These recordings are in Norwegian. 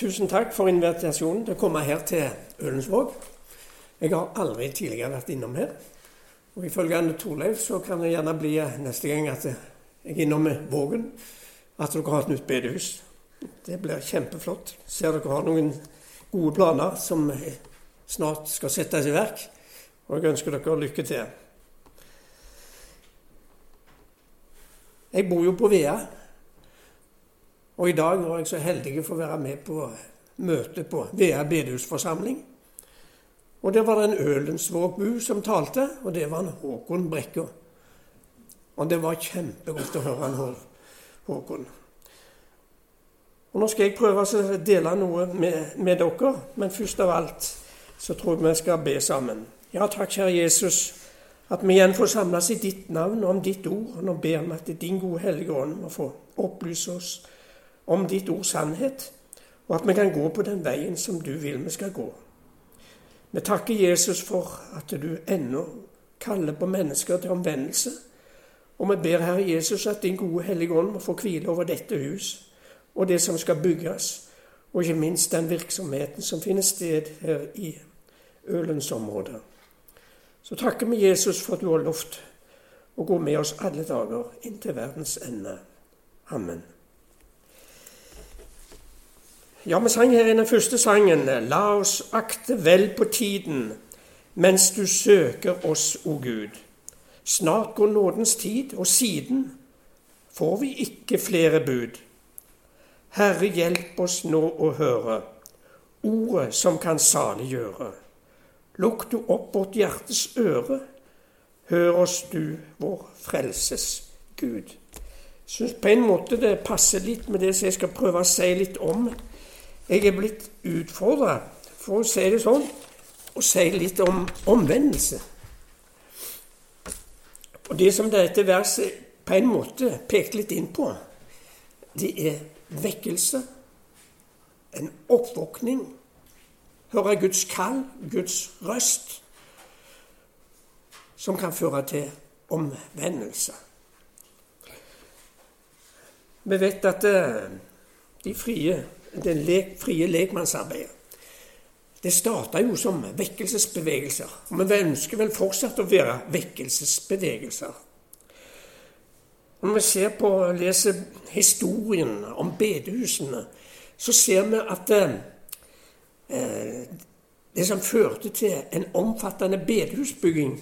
Tusen takk for invitasjonen til å komme her til Ølensvåg. Jeg har aldri tidligere vært innom her. Og ifølge Anne Torleif så kan det gjerne bli neste gang at jeg er innom Vågen, at dere har et nytt bedehus. Det blir kjempeflott. Ser dere har noen gode planer som snart skal settes i verk. Og jeg ønsker dere lykke til. Jeg bor jo på Vea. Og i dag var jeg så heldig å få være med på møte på Vea bedehusforsamling. Og der var det en Ølensvåg-bu som talte, og det var en Håkon Brekka. Og det var kjempegodt å høre han Håkon. Og Nå skal jeg prøve å dele noe med, med, dere, men først av alt så tror jeg vi skal be sammen. Ja, takk, kjære Jesus, at vi igjen får samles i ditt navn og om ditt ord. Og nå ber vi at din gode Hellige Ånd må få opplyse oss om ditt ords sannhet, og at vi kan gå på den veien som du vil vi skal gå. Vi takker Jesus for at du ennå kaller på mennesker til omvendelse. Og vi ber Herre Jesus at din gode Hellige Ånd må få hvile over dette hus og det som skal bygges, og ikke minst den virksomheten som finner sted her i Ølens område. Så takker vi Jesus for at du har lovt å gå med oss alle dager inntil verdens ende. Amen. Ja, vi sang her i den første sangen La oss akte vel på tiden mens du søker oss, o Gud. Snart går nådens tid, og siden får vi ikke flere bud. Herre, hjelp oss nå å høre ordet som kan saliggjøre. Lukk du opp vårt hjertes øre, hør oss du, vår frelses Gud. Jeg syns på en måte det passer litt med det som jeg skal prøve å si litt om jeg er blitt utfordra, for å si det sånn, og si litt om omvendelse. Og Det som dette verset på en måte pekte litt inn på, det er vekkelse, en oppvåkning, høre Guds kall, Guds røst, som kan føre til omvendelse. Vi vet at eh, de frie det lek, frie lekmannsarbeidet. Det starta jo som vekkelsesbevegelser. Og vi ønsker vel fortsatt å være vekkelsesbevegelser. Når vi ser på leser historien om bedehusene, så ser vi at eh, det som førte til en omfattende bedehusbygging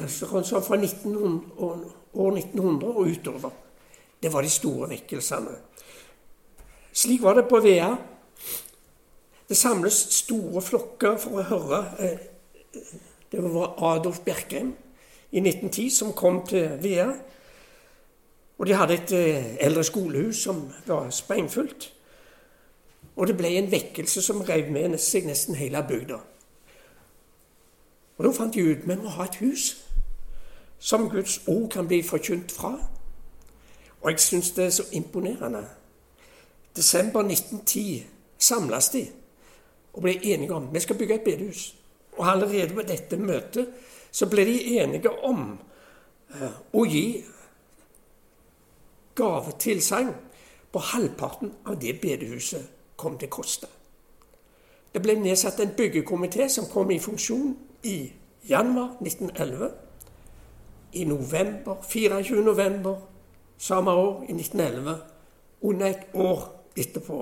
altså fra 1900, år 1900 og utover, det var de store vekkelsene. Slik var det på Vea. Det samles store flokker for å høre eh, Det var Adolf Bjerkreim i 1910 som kom til Vea. Og de hadde et eh, eldre skolehus som var sprengfullt. Og det ble en vekkelse som rev med seg nesten hele bygda. Og Da fant de ut vi må ha et hus som Guds ord kan bli forkynt fra. Og jeg syns det er så imponerende desember 1910 samles de og ble enige om vi skal bygge et bedehus. Og allerede på dette møtet så ble de enige om uh, å gi gavetilsagn på halvparten av det bedehuset kom til å koste. Det ble nedsatt en byggekomité som kom i funksjon i januar 1911. I november, 24. november samme år, i 1911, under et år etterpå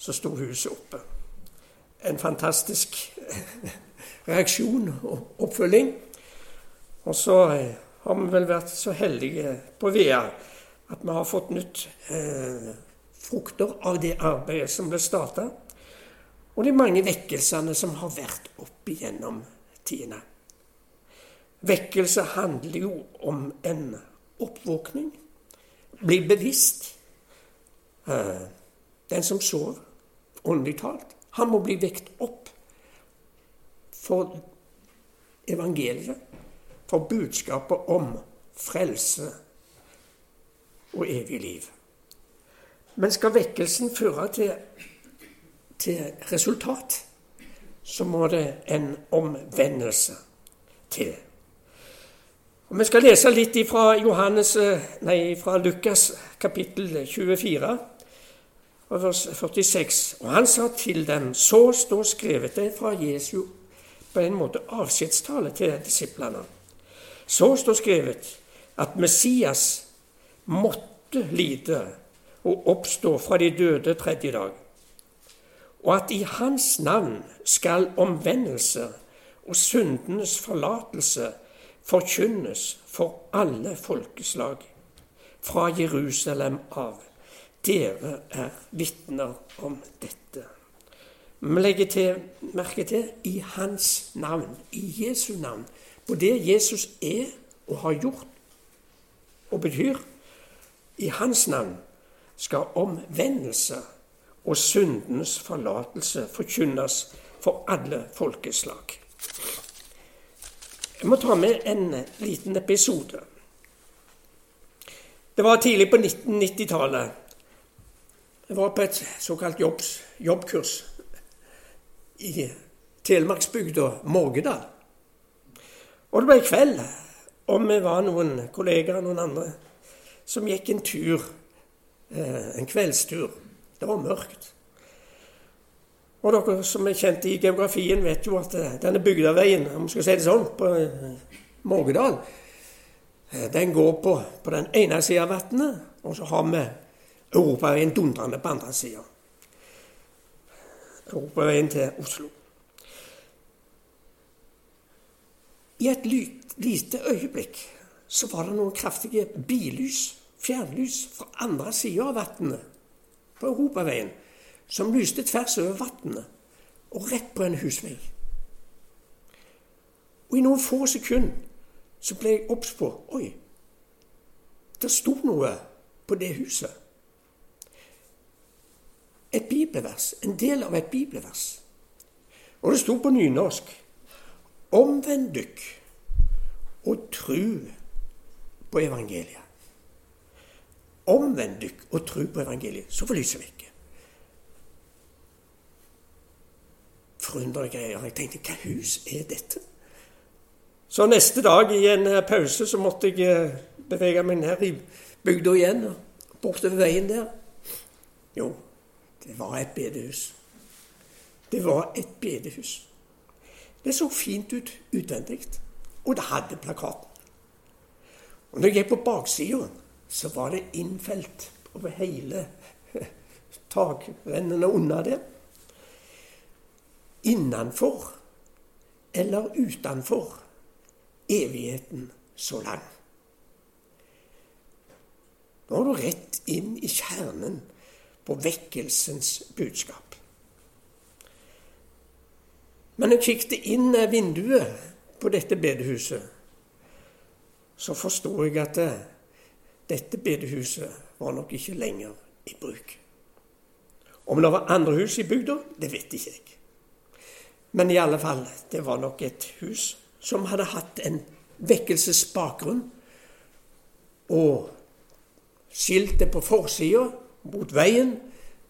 så sto huset oppe. En fantastisk reaksjon og oppfølging. Og så eh, har vi vel vært så heldige på Vea at vi har fått nytt eh, frukter av det arbeidet som ble starta, og de mange vekkelsene som har vært opp igjennom tidene. Vekkelse handler jo om en oppvåkning. Bli bevisst. Eh, den som sover, åndelig talt, han må bli vekt opp for evangeliet, for budskapet om frelse og evig liv. Men skal vekkelsen føre til, til resultat, så må det en omvendelse til. Og Vi skal lese litt fra, fra Lukas kapittel 24 vers 46. Og han sa til dem, så står skrevet det fra Jesu på en måte avskjedstale til disiplene. Så står skrevet at Messias måtte lide og oppstå fra de døde tredje dag, og at i hans navn skal omvendelse og syndenes forlatelse forkynnes for alle folkeslag fra Jerusalem av. Dere er vitner om dette. Vi legger til, merke til i hans navn, i Jesu navn, på det Jesus er og har gjort og betyr. I hans navn skal omvendelse og syndenes forlatelse forkynnes for alle folkeslag. Jeg må ta med en liten episode. Det var tidlig på 1990-tallet. Jeg var på et såkalt jobbs, jobbkurs i telemarksbygda Morgedal. Og det ble kveld, og vi var noen kollegaer noen andre som gikk en tur, eh, en kveldstur. Det var mørkt. Og dere som er kjent i geografien, vet jo at eh, denne bygdeveien, om vi skal si det sånn, på eh, Morgedal, den går på, på den ene sida av vannet, og så har vi Europaveien dundrende på andre sida. Europaveien til Oslo. I et lite øyeblikk så var det noen kraftige billys, fjernlys, fra andre sida av vannet på Europaveien som lyste tvers over vannet og rett på en husvegg. Og i noen få sekunder så ble jeg obs på Oi, det sto noe på det huset. Et bibelvers, en del av et bibelvers. Og det sto på nynorsk Omvend dykk og tru på evangeliet. Omvend dykk og tru på evangeliet. Så forlyser vi ikke. forunderlige greier. Jeg tenkte hva hus er dette? Så neste dag i en eh, pause så måtte jeg eh, bevege meg ned i bygda igjen, bortover veien der. Jo, det var et bedehus. Det var et bedehus. Det så fint ut utvendig, og det hadde plakaten. Og når jeg gikk på baksida, så var det innfelt over hele takrennene under det. innenfor eller utenfor evigheten så lang. Nå er du rett inn i kjernen på vekkelsens budskap. Men jeg kikket inn vinduet på dette bedehuset, så forsto jeg at dette bedehuset var nok ikke lenger i bruk. Om det var andre hus i bygda, det vet ikke jeg. Men i alle fall, det var nok et hus som hadde hatt en vekkelsesbakgrunn. Og skiltet på forsida mot veien,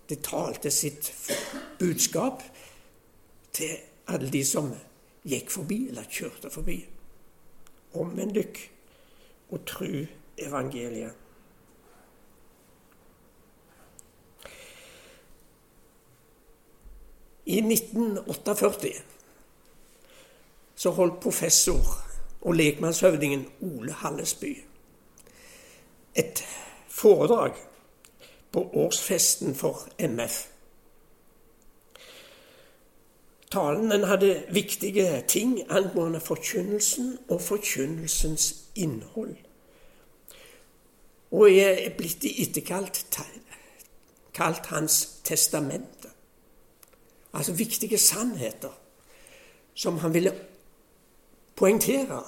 det talte sitt budskap til alle de som gikk forbi eller kjørte forbi. Omvend dykk og tru evangeliet. I 1948 så holdt professor og lekmannshøvdingen Ole Hallesby et foredrag på årsfesten for MF. Talen den hadde viktige ting angående forkynnelsen og forkynnelsens innhold. Og er blitt i etterkalt kalt hans testament altså viktige sannheter som han ville poengtere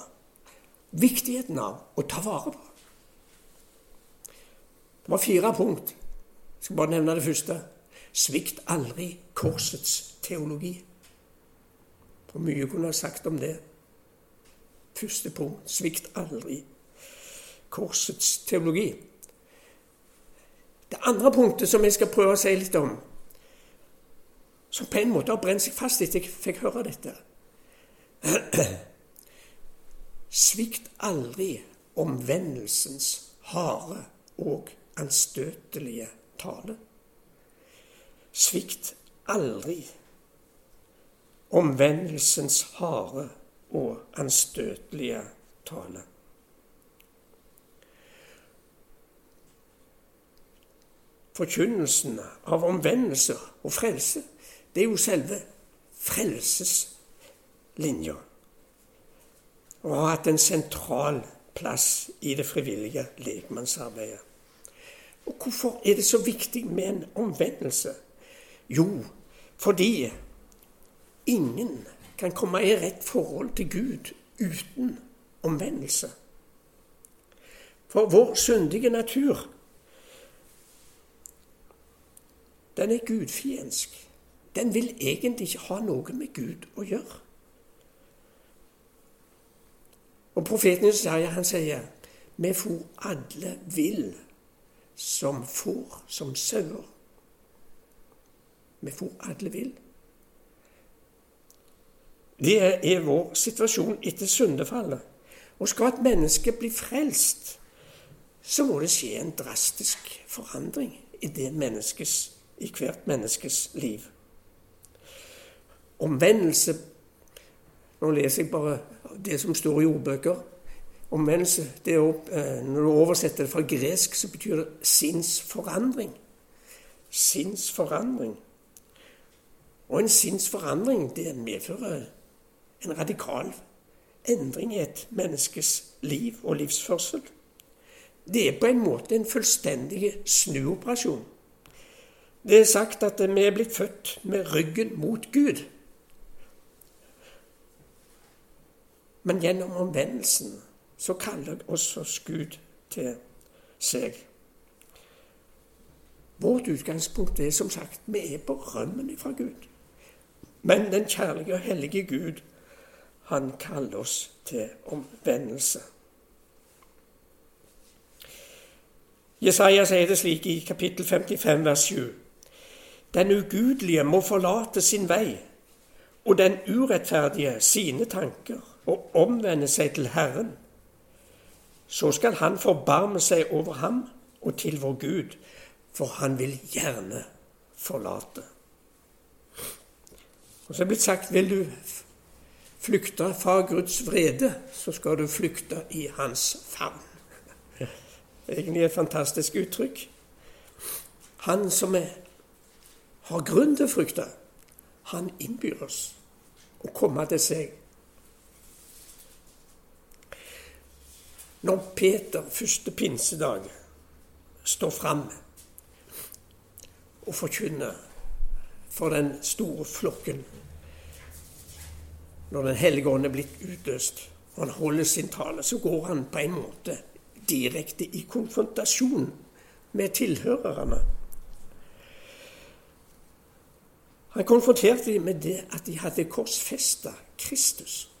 viktigheten av å ta vare på. Det var fire punkt. Jeg skal bare nevne det første. Svikt aldri korsets teologi. For mye kunne ha sagt om det. Første punkt svikt aldri korsets teologi. Det andre punktet som jeg skal prøve å si litt om, som på en måte har brent seg fast etter jeg fikk høre dette. Svikt aldri omvendelsens harde og anstøtelige tale. Svikt aldri omvendelsens harde og anstøtelige tale. Forkynnelsen av omvendelse og frelse, det er jo selve frelseslinja. Og har hatt en sentral plass i det frivillige lekmannsarbeidet. Og hvorfor er det så viktig med en omvendelse? Jo, fordi ingen kan komme i rett forhold til Gud uten omvendelse. For vår syndige natur, den er gudfiendsk. Den vil egentlig ikke ha noe med Gud å gjøre. Og profeten Isaiah han sier vi for alle vill som får som sauer. Vi får alle vill. Det er vår situasjon etter syndefallet. Og skal et menneske bli frelst, så må det skje en drastisk forandring i, menneskes, i hvert menneskes liv. Omvendelse Nå leser jeg bare det som står i ordbøker. Omvendelse det er, eh, Når du oversetter det fra gresk, så betyr det sinnsforandring. Sinnsforandring. Og en sinnsforandring det medfører en radikal endring i et menneskes liv og livsførsel. Det er på en måte en fullstendig snuoperasjon. Det er sagt at vi er blitt født med ryggen mot Gud. Men gjennom omvendelsen så kaller også Gud til seg. Vårt utgangspunkt er som sagt vi er på rømmen fra Gud. Men den kjærlige og hellige Gud, han kaller oss til omvendelse. Jesaja sier det slik i kapittel 55 vers 7. Den ugudelige må forlate sin vei, og den urettferdige sine tanker og omvende seg til Herren. Så skal Han forbarme seg over ham og til vår Gud, for han vil gjerne forlate. Og så er det blitt sagt vil du flykte fra Guds vrede, så skal du flykte i hans favn. Egentlig et fantastisk uttrykk. Han som er, har grunn til å frykte, han innbyr oss å komme til seg Når Peter første pinsedag står fram og forkynner for den store flokken Når Den hellige ånd er blitt utløst, og han holder sin tale, så går han på en måte direkte i konfrontasjon med tilhørerne. Han konfronterte dem med det at de hadde korsfesta Kristus.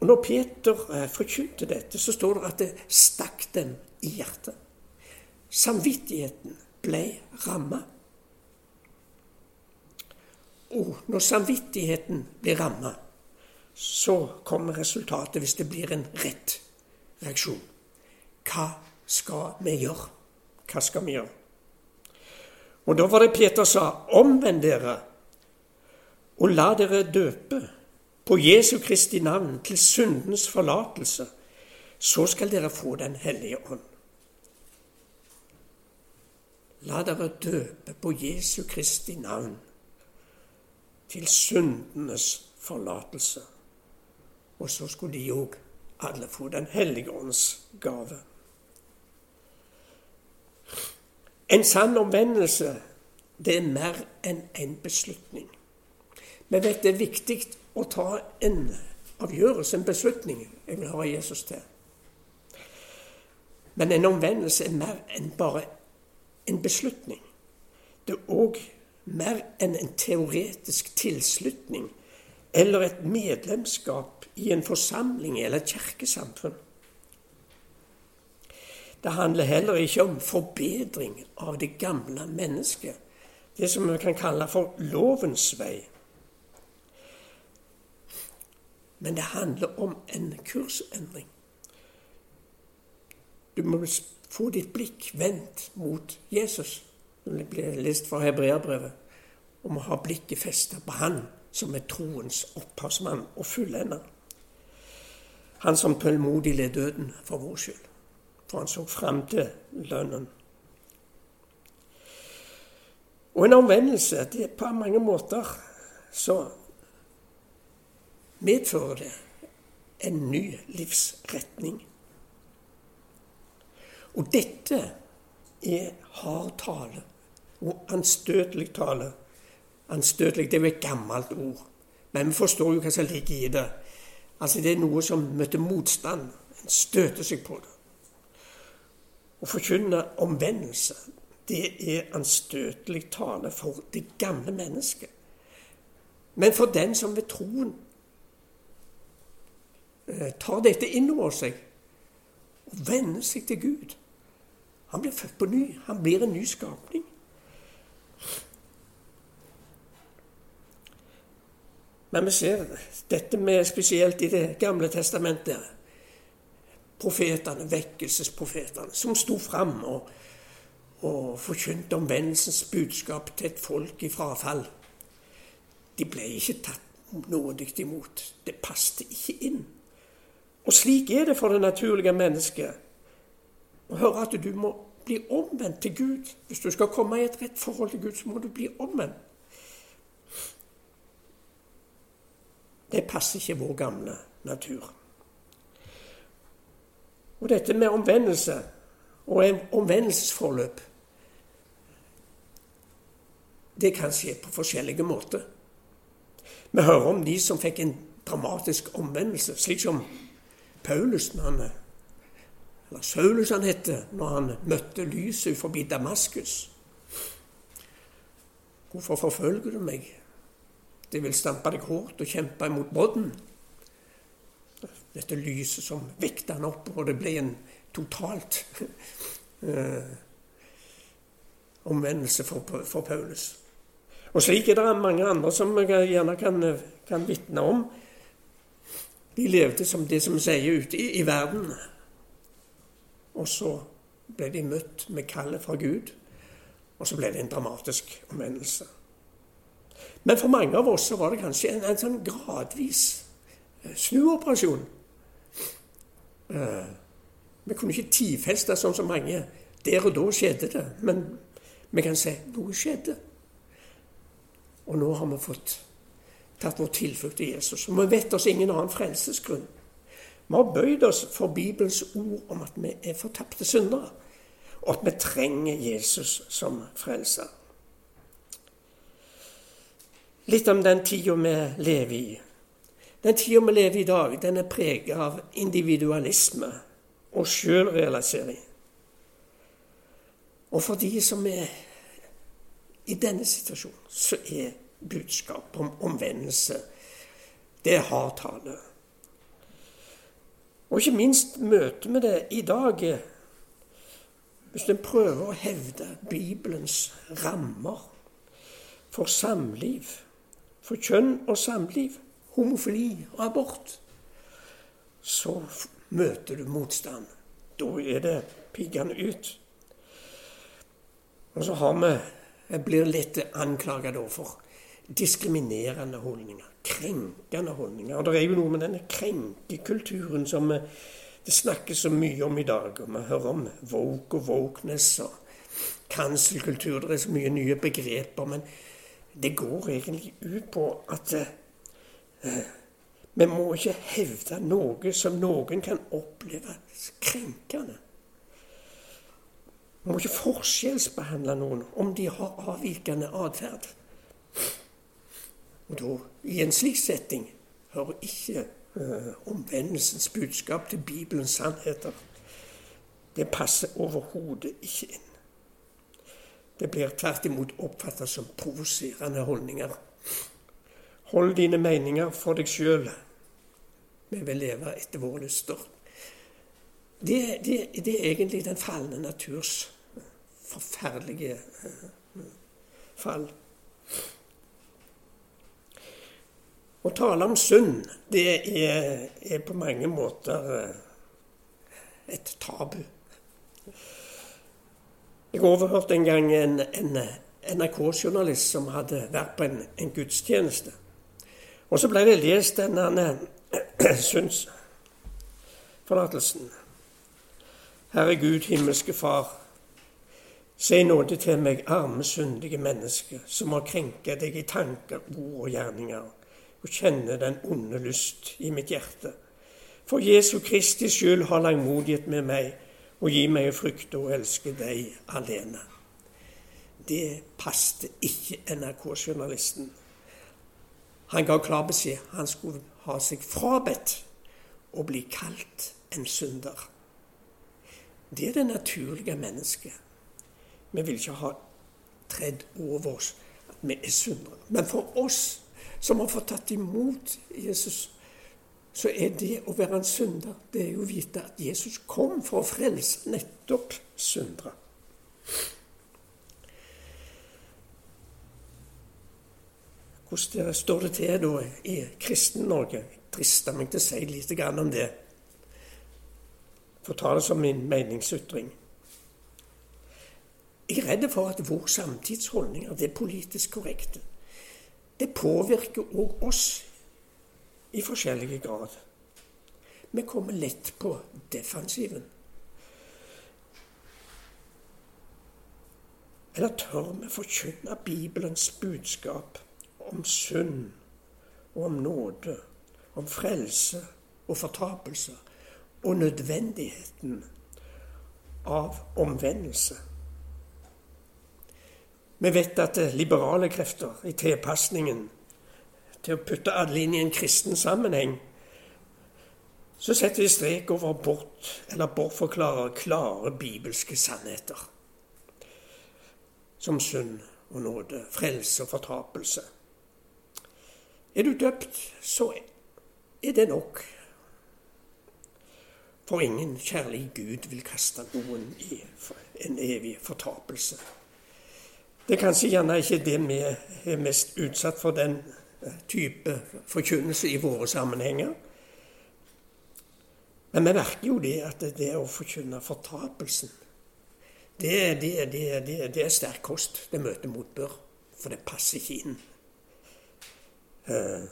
Og Når Peter eh, forkynte dette, så står det at det stakk dem i hjertet. Samvittigheten ble ramma. Og når samvittigheten blir ramma, så kommer resultatet hvis det blir en rett reaksjon. Hva skal vi gjøre? Hva skal vi gjøre? Og da var det Peter sa, omvend dere og la dere døpe på Jesu Kristi navn til syndens forlatelse, så skal dere få Den hellige ånd. La dere døpe på Jesu Kristi navn til syndenes forlatelse. Og så skulle de òg alle få Den hellige ånds gave. En sann omvendelse, det er mer enn en beslutning. Vi vet det er viktig å ta en avgjørelse, en beslutning. Jeg vil ha Jesus til. Men en omvendelse er mer enn bare en beslutning. Det er òg mer enn en teoretisk tilslutning eller et medlemskap i en forsamling eller et kirkesamfunn. Det handler heller ikke om forbedring av det gamle mennesket, det som vi kan kalle for lovens vei. Men det handler om en kursendring. Du må få ditt blikk vendt mot Jesus. Det blir lest fra hebreerbrevet om å ha blikket festet på Han som er troens opphavsmann og fullender. Han som tålmodig led døden for vår skyld, for han så fram til lønnen. Og en omvendelse det er på mange måter så medfører det en ny livsretning. Og dette er hard tale og anstøtelig tale. Anstøtelig det er jo et gammelt ord, men vi forstår jo hva som ligger i det. Altså Det er noe som møter motstand. En støter seg på det. Å forkynne omvendelse, det er anstøtelig tale for det gamle mennesket. Men for den som ved troen tar dette inn over seg og vender seg til Gud Han blir født på ny. Han blir en ny skapning. Men vi ser dette med spesielt i Det gamle testamentet. Profetene, vekkelsesprofetene, som sto fram og, og forkynte omvendelsens budskap til et folk i frafall. De ble ikke tatt nådig imot. Det passte ikke inn. Og slik er det for det naturlige mennesket. Å høre at du må bli omvendt til Gud. Hvis du skal komme i et rett forhold til Gud, så må du bli omvendt. Det passer ikke vår gamle natur. Og dette med omvendelse og en omvendelsesforløp Det kan skje på forskjellige måter. Vi hører om de som fikk en dramatisk omvendelse, slik som Paulus han, eller Saulus han het, når han møtte lyset forbi Damaskus. Hvorfor forfølger du meg? Det vil stampe deg hårdt og kjempe imot brodden. Dette lyset som vekta han opp, og det ble en totalt eh, omvendelse for, for, Paulus. Og slik er det mange andre som jeg gjerne kan, kan vitne om. De levde som det som sier ute i, i verden. Og så ble de møtt med kallet fra Gud, og så ble det en dramatisk omvendelse. Men for mange av oss så var det kanskje en, en sånn gradvis eh, snuoperasjon. Uh, vi kunne ikke tidfeste sånn som mange. Der og da skjedde det. Men vi kan si noe skjedde. Og nå har vi fått tatt vår tilflukt i Jesus. Og vi vet oss ingen annen frelsesgrunn. Vi har bøyd oss for Bibelens ord om at vi er fortapte syndere, og at vi trenger Jesus som frelser. Litt om den tida vi lever i. Den tida vi lever i i dag, den er preget av individualisme og sjølrealisering. Og for de som er i denne situasjonen, så er budskapet om omvendelse det er hardtale. Og ikke minst møter vi det i dag hvis en prøver å hevde Bibelens rammer for samliv for kjønn og samliv, homofili og abort, så møter du motstand. Da er det piggene ut. Og så har vi Jeg blir litt anklaga da for diskriminerende holdninger. Krenkende holdninger. Og det er jo noe med denne krenkekulturen som det snakkes så mye om i dag. Og vi hører om woke og wokeness og cancelkultur. Det er så mye nye begreper. men det går egentlig ut på at eh, vi må ikke hevde noe som noen kan oppleve krenkende. Vi må ikke forskjellsbehandle noen om de har avvikende atferd. Og da, I en slik setting hører ikke uh, omvendelsens budskap til Bibelens sannheter. Det passer overhodet ikke inn. Det blir tvert imot oppfattet som provoserende holdninger. Hold dine meninger for deg sjøl. Vi vil leve etter våre lyster. Det, det, det, er egentlig den falne naturs forferdelige eh, fall. Å tale om synd, det er, er på mange måter eh, et tabu. Jeg overhørte en gang en, en NRK-journalist som hadde vært på en, en, gudstjeneste. Og så ble det lest denne synsforlatelsen. Herre Gud, himmelske Far. Se nåde til meg, arme, syndige menneske, som har krenket deg i tanker, ord og gjerninger, og kjenne den onde lyst i mitt hjerte. For Jesu Kristi skyld har langmodighet med meg, og gi meg å frykte og elske deg alene. Det passte ikke NRK-journalisten. Han ga klar beskjed. Han skulle ha seg frabedt å bli kalt en synder. Det er det naturlige mennesket. Vi vil ikke ha tredd over oss at vi er syndere. Men for oss som har fått tatt imot Jesus, så er det å være en synder det er jo å vite at Jesus kom for å frelse nettopp syndere. Hvordan står det til da i Kristen-Norge? Jeg drister meg til å si litt om det. Får ta det som min meningsytring. Jeg er redd for at vår samtidsholdninger, det politisk korrekte, det påvirker òg oss i forskjellige grad. Vi kommer lett på defensiven. Eller tør vi forkynne Bibelens budskap om synd og om nåde, om frelse og fortapelse, og nødvendigheten av omvendelse? Vi vet at liberale krefter i tilpasningen til å putte alle inn i en kristen sammenheng, så setter vi strek over bort eller bortforklarer klare bibelske sannheter. Som synd og nåde, frelse og fortapelse. Er du døpt, så er det nok. For ingen kjærlig Gud vil kaste noen i en evig fortapelse. Det er kanskje gjerne ikke det vi er mest utsatt for, den eh, type forkynnelse i våre sammenhenger. Men vi merker jo det at det å forkynne fortapelsen, det, det, det, det er sterk kost. Det møter motbør, for det passer ikke inn. Uh,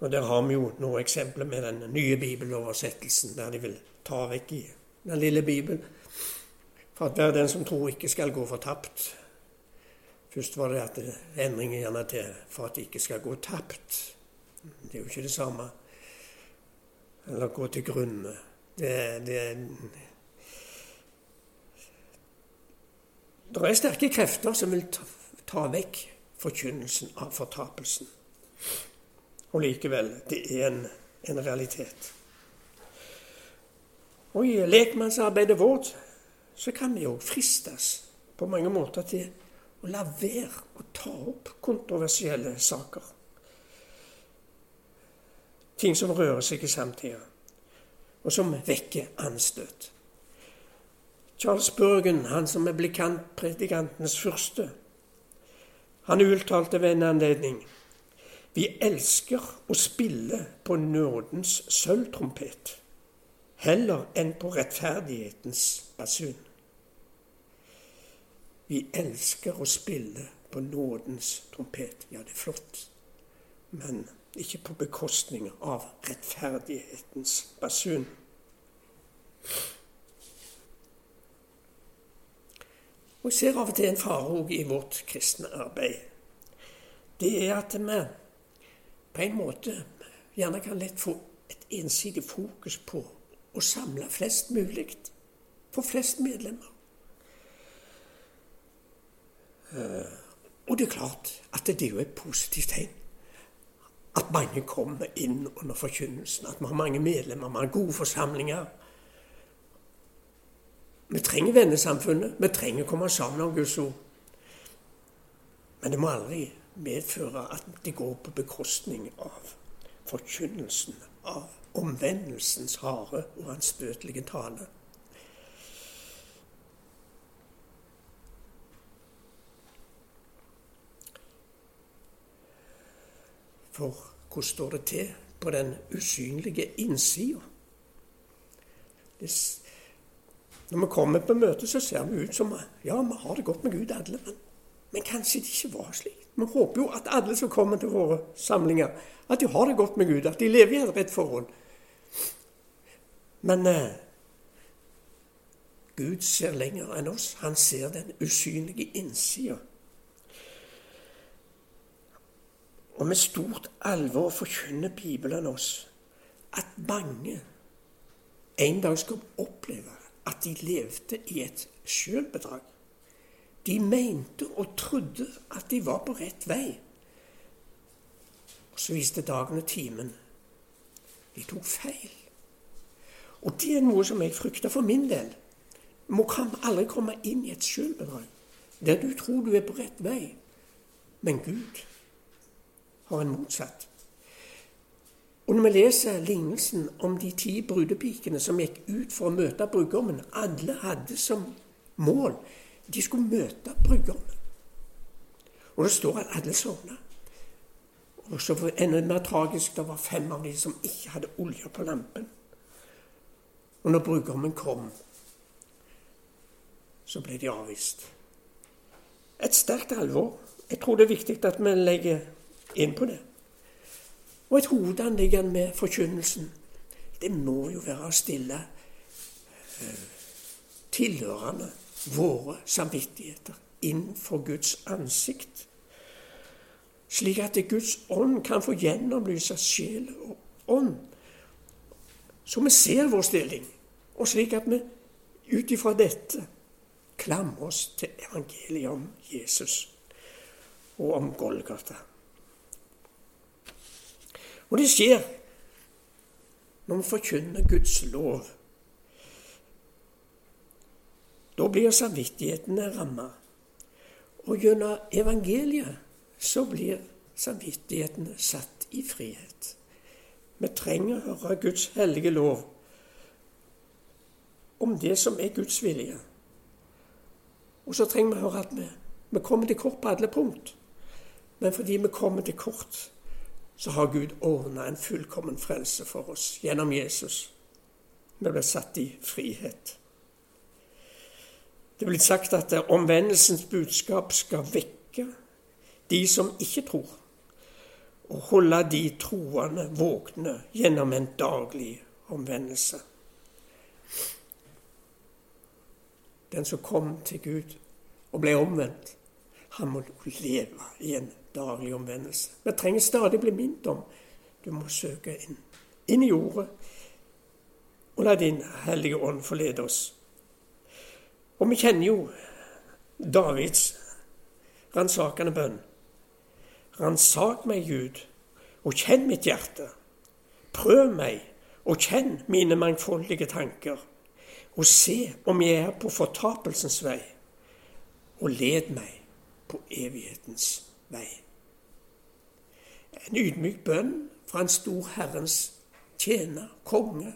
og Der har vi jo noen eksempler med den nye bibeloversettelsen, der de vil ta vekk i den lille Bibelen. For at hver den som tror ikke skal gå fortapt, Først var det at endringer gjerne til for at det ikke skal gå tapt. Det er jo ikke det samme. Eller gå til grunne. Det, det, det er sterke krefter som vil ta, ta vekk forkynnelsen av fortapelsen. Og likevel, det er en, en realitet. Og i lekmannsarbeidet vårt så kan vi òg fristes på mange måter til og la være å ta opp kontroversielle saker. Ting som rører seg i samtida, og som vekker anstøt. Charles Bergen, han som er blikant predikantens første, han uttalte ved en anledning vi elsker å spille på nådens sølvtrompet heller enn på rettferdighetens basun. Vi elsker å spille på nådens trompet. Ja, det er flott, men ikke på bekostning av rettferdighetens basun. Og jeg ser av og til en fare òg i vårt kristne arbeid. Det er at vi på en måte gjerne kan lett få et ensidig fokus på å samle flest mulig. Få flest medlemmer. Eh, og det er klart at det er jo et positivt tegn. At mange kommer inn under forkynnelsen. At vi har mange medlemmer, vi har gode forsamlinger. Vi trenger vennesamfunnet. Vi trenger å komme sammen om Guds ord. Men det må aldri medføre at det går på bekostning av forkynnelsen, av omvendelsens harde og anstøtelige tale. For hvordan står det til på den usynlige innsida? Når vi kommer på møte, så ser vi ut som ja, vi har det godt med Gud alle. Men, men kanskje det ikke var slik. Vi håper jo at alle som kommer til våre samlinger, at de har det godt med Gud, at de lever i et rett forhold. Men eh, Gud ser lenger enn oss. Han ser den usynlige innsida. Og med stort alvor forkynner Bibelen oss at mange en dag skal oppleve at de levde i et sjølbedrag. De mente og trodde at de var på rett vei. Og så viste dagen og timen de tok feil. Og det er noe som jeg frykter for min del. Må aldri komme inn i et sjølbedrag der du tror du er på rett vei, men Gud har en motsatt. Og når vi leser lignelsen om de ti brudepikene som gikk ut for å møte brudgommen Alle hadde som mål de skulle møte brudgommen. Og det står at alle sovna. Og så enda mer tragisk, det var fem av de som ikke hadde olje på lampen. Og når brudgommen kom, så ble de avvist. Et sterkt alvor. Jeg tror det er viktig at vi legger inn på det. Og et hovedanliggende med forkynnelsen, det må jo være å stille eh, tilhørende våre samvittigheter innenfor Guds ansikt, slik at Guds ånd kan få gjennomlyse sjel og ånd, så vi ser vår stilling, og slik at vi ut ifra dette klamrer oss til evangeliet om Jesus og om Golgata. Og det skjer når vi forkynner Guds lov. Da blir samvittighetene ramma. Og gjennom evangeliet så blir samvittighetene satt i frihet. Vi trenger å høre Guds hellige lov om det som er Guds vilje. Og så trenger vi å høre at vi, vi kommer til kort på alle punkt. Men fordi vi kommer til kort, så har Gud ordna en fullkommen frelse for oss gjennom Jesus. Vi blir satt i frihet. Det er blitt sagt at omvendelsens budskap skal vekke de som ikke tror, og holde de troende våkne gjennom en daglig omvendelse. Den som kom til Gud og ble omvendt, han må leve i en daglig omvendelse. Vi trenger stadig bli minnet om du må søke inn, inn i jordet, og la Din Hellige Ånd forlede oss. Og vi kjenner jo Davids ransakende bønn. Ransak meg, Gud, og kjenn mitt hjerte. Prøv meg, og kjenn mine mangfoldige tanker. Og se om jeg er på fortapelsens vei, og led meg på evighetens vei. En ydmyk bønn fra en stor Herrens tjener, konge.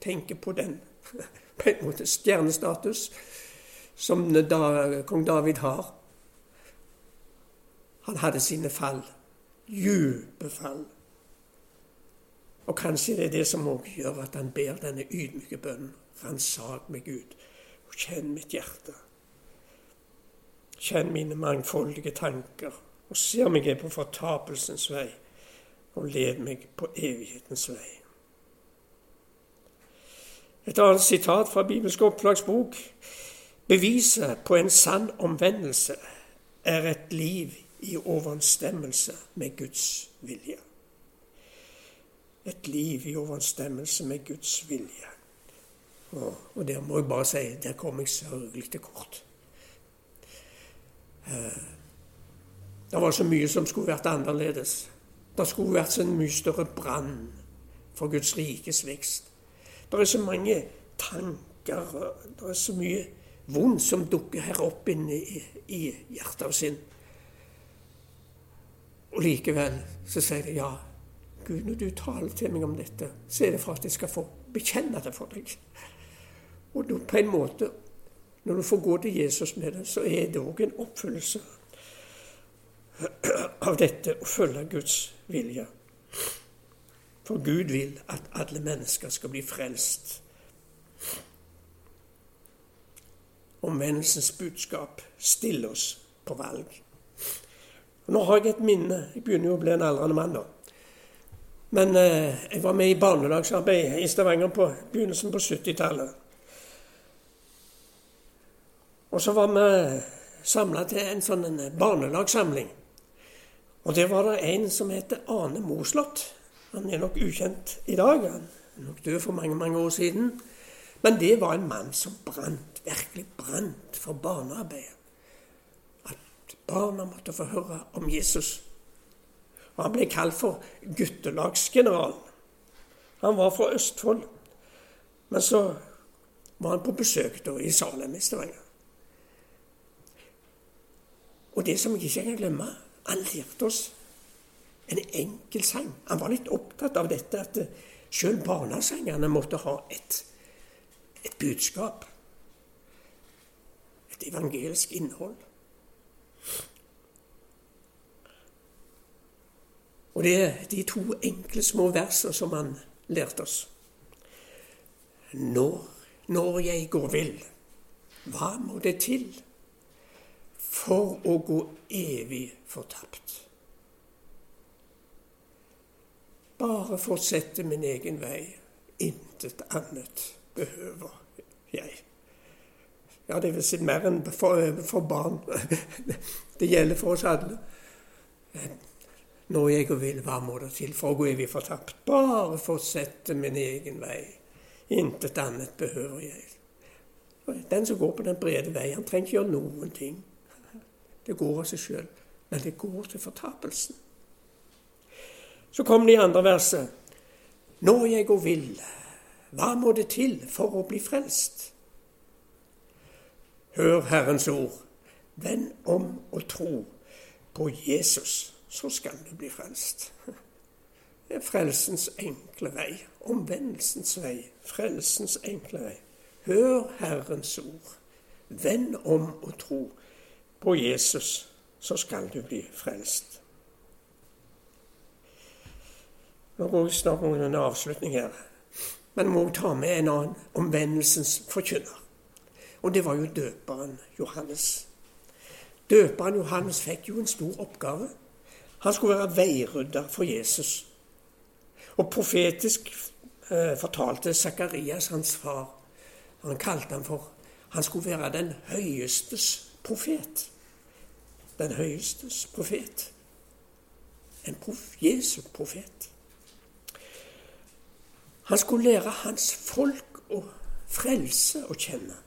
Tenker på den på en måte stjernestatus som da, kong David har. Han hadde sine fall. Dype fall. Og kanskje det er det som òg gjør at han ber denne ydmyke bønnen. Ransak meg, Gud, og kjenn mitt hjerte. Kjenn mine mangfoldige tanker og ser meg er på fortapelsens vei, og led meg på evighetens vei. Et annet sitat fra Bibelsk opplagsbok. Beviset på en sann omvendelse er et liv i overensstemmelse med Guds vilje. Et liv i overensstemmelse med Guds vilje. Og der må jeg bare si der kom jeg sørgelig til kort. Uh, det var så mye som skulle vært annerledes. Det skulle vært så mye større brann for Guds rikes vekst. Det er så mange tanker, det er så mye vondt som dukker her opp inne i, hjertet sin. Og likevel så sier det ja. Gud, når du taler til meg om dette, så er det for at jeg skal få bekjenne det for deg. Og på en måte, når du får gå til Jesus med det, så er det òg en oppfyllelse av dette å følge Guds vilje. For Gud vil at alle mennesker skal bli frelst. omvendelsens budskap stiller oss på valg. Nå har jeg et minne. Jeg begynner jo å bli en aldrende mann nå. Men eh, jeg var med i barnelagsarbeid i Stavanger på begynnelsen på 70-tallet. Og så var vi samla til en sånn en barnelagssamling. Og der var det en som heter Ane Moslott. Han er nok ukjent i dag. Han er nok død for mange, mange år siden. Men det var en mann som brant, virkelig brant for barnearbeidet. At barna måtte få høre om Jesus. Og han ble kalt for guttelagsgeneralen. Han var fra Østfold. Men så var han på besøk da i Salem i Stavanger. Og det som jeg ikke kan glemme, han lærte oss en enkel sang. Han var litt opptatt av dette at sjøl barnesangene måtte ha et et budskap. Et evangelisk innhold. Og det er de to enkle små versene som han lærte oss. Når, når jeg går vill, hva må det til for å gå evig fortapt? Bare fortsette min egen vei, intet annet behøver jeg. Ja, det vil si mer enn for, for barn. Det gjelder for oss alle. Når jeg og vil, hva må det til for å gå evig fortapt? Bare fortsette min egen vei. Intet annet behøver jeg. Den som går på den brede vei, han trenger ikke gjøre noen ting. Det går av seg sjøl. Men det går til fortapelsen. Så kom det i andre verset. Når jeg går vill, hva må det til for å bli frelst? Hør Herrens ord. Vend om og tro på Jesus, så skal du bli frelst. Det er frelsens enkle vei. Omvendelsens vei. Frelsens enkle vei. Hør Herrens ord. Vend om og tro på Jesus, så skal du bli frelst. Nå går vi snart mot en avslutning her. Men må ta med en annen omvendelsens forkynner. Og det var jo døperen Johannes. Døperen Johannes fikk jo en stor oppgave. Han skulle være veirydder for Jesus. Og profetisk eh, fortalte Sakarias, hans far Han kalte ham for Han skulle være den høyestes profet. Den høyestes profet. En prof, Jesu profet. Han skulle lære hans folk å frelse å kjenne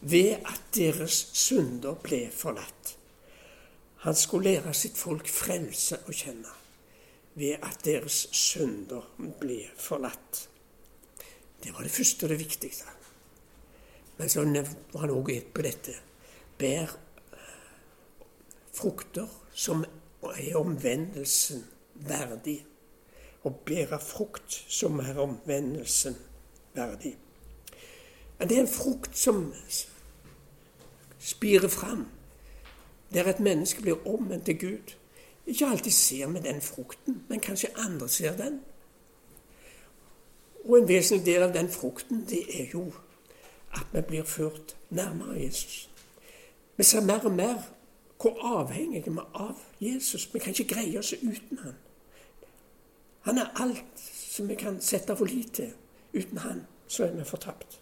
ved at deres synder ble forlatt. Han skulle lære sitt folk frelse å kjenne ved at deres synder ble forlatt. Det var det første og det viktigste. Men så var han òg på dette. Bær frukter som er omvendelsen verdig og bære frukt som er omvendelsen verdig. Det er en frukt som spirer fram, der et menneske blir omvendt til Gud. Ikke alltid ser vi den frukten, men kanskje andre ser den. Og en vesentlig del av den frukten, det er jo at vi blir ført nærmere Jesus. Vi ser mer og mer hvor avhengige vi av Jesus. Vi kan ikke greie oss uten han. Han er alt som vi kan sette for lit til. Uten han så er vi fortapt.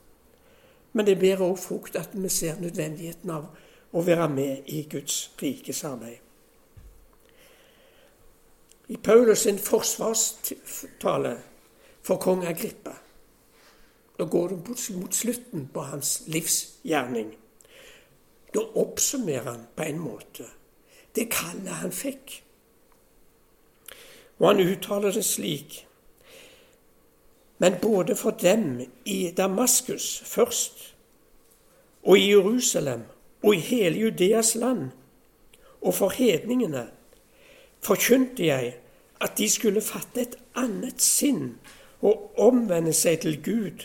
Men det bærer òg frukt at vi ser nødvendigheten av å være med i Guds rikes arbeid. I Paulus sin forsvarstale for kong Agrippa Da går det mot slutten på hans livsgjerning. Da oppsummerer han på en måte det kallet han fikk. Og han uttaler det slik Men både for dem i Damaskus først, og i Jerusalem og i hele Judeas land, og for hedningene, forkynte jeg at de skulle fatte et annet sinn og omvende seg til Gud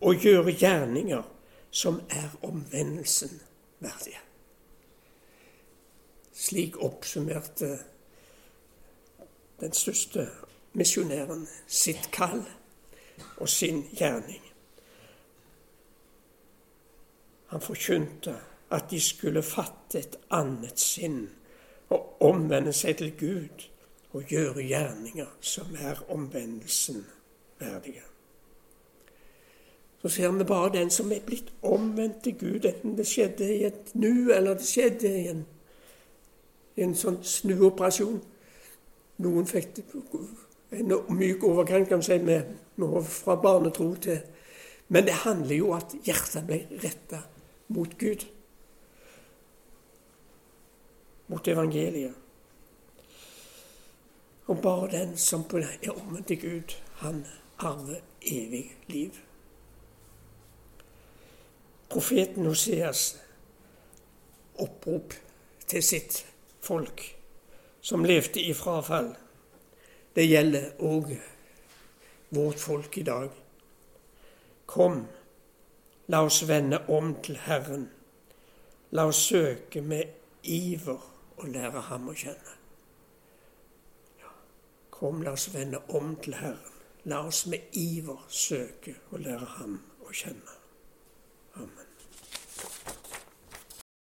og gjøre gjerninger som er omvendelsen verdige. Slik oppsummerte den største misjonæren sitt kall og sin gjerning. Han forkynte at de skulle fatte et annet sinn og omvende seg til Gud og gjøre gjerninger som er omvendelsen verdige. Så ser vi bare den som er blitt omvendt til Gud, enten det skjedde i et nu eller det skjedde i en, i en sånn snuoperasjon. Noen fikk en myk overgang kan si, med, med fra barnetro til Men det handler jo om at hjertet ble retta mot Gud. Mot evangeliet. Og bare den som er omvendt til Gud, han arver evig liv. Profeten Hoseas opprop til sitt folk, som levde i frafall, det gjelder òg vårt folk i dag. Kom, la oss vende om til Herren. La oss søke med iver å lære Ham å kjenne. Ja, kom, la oss vende om til Herren. La oss med iver søke å lære Ham å kjenne. Amen.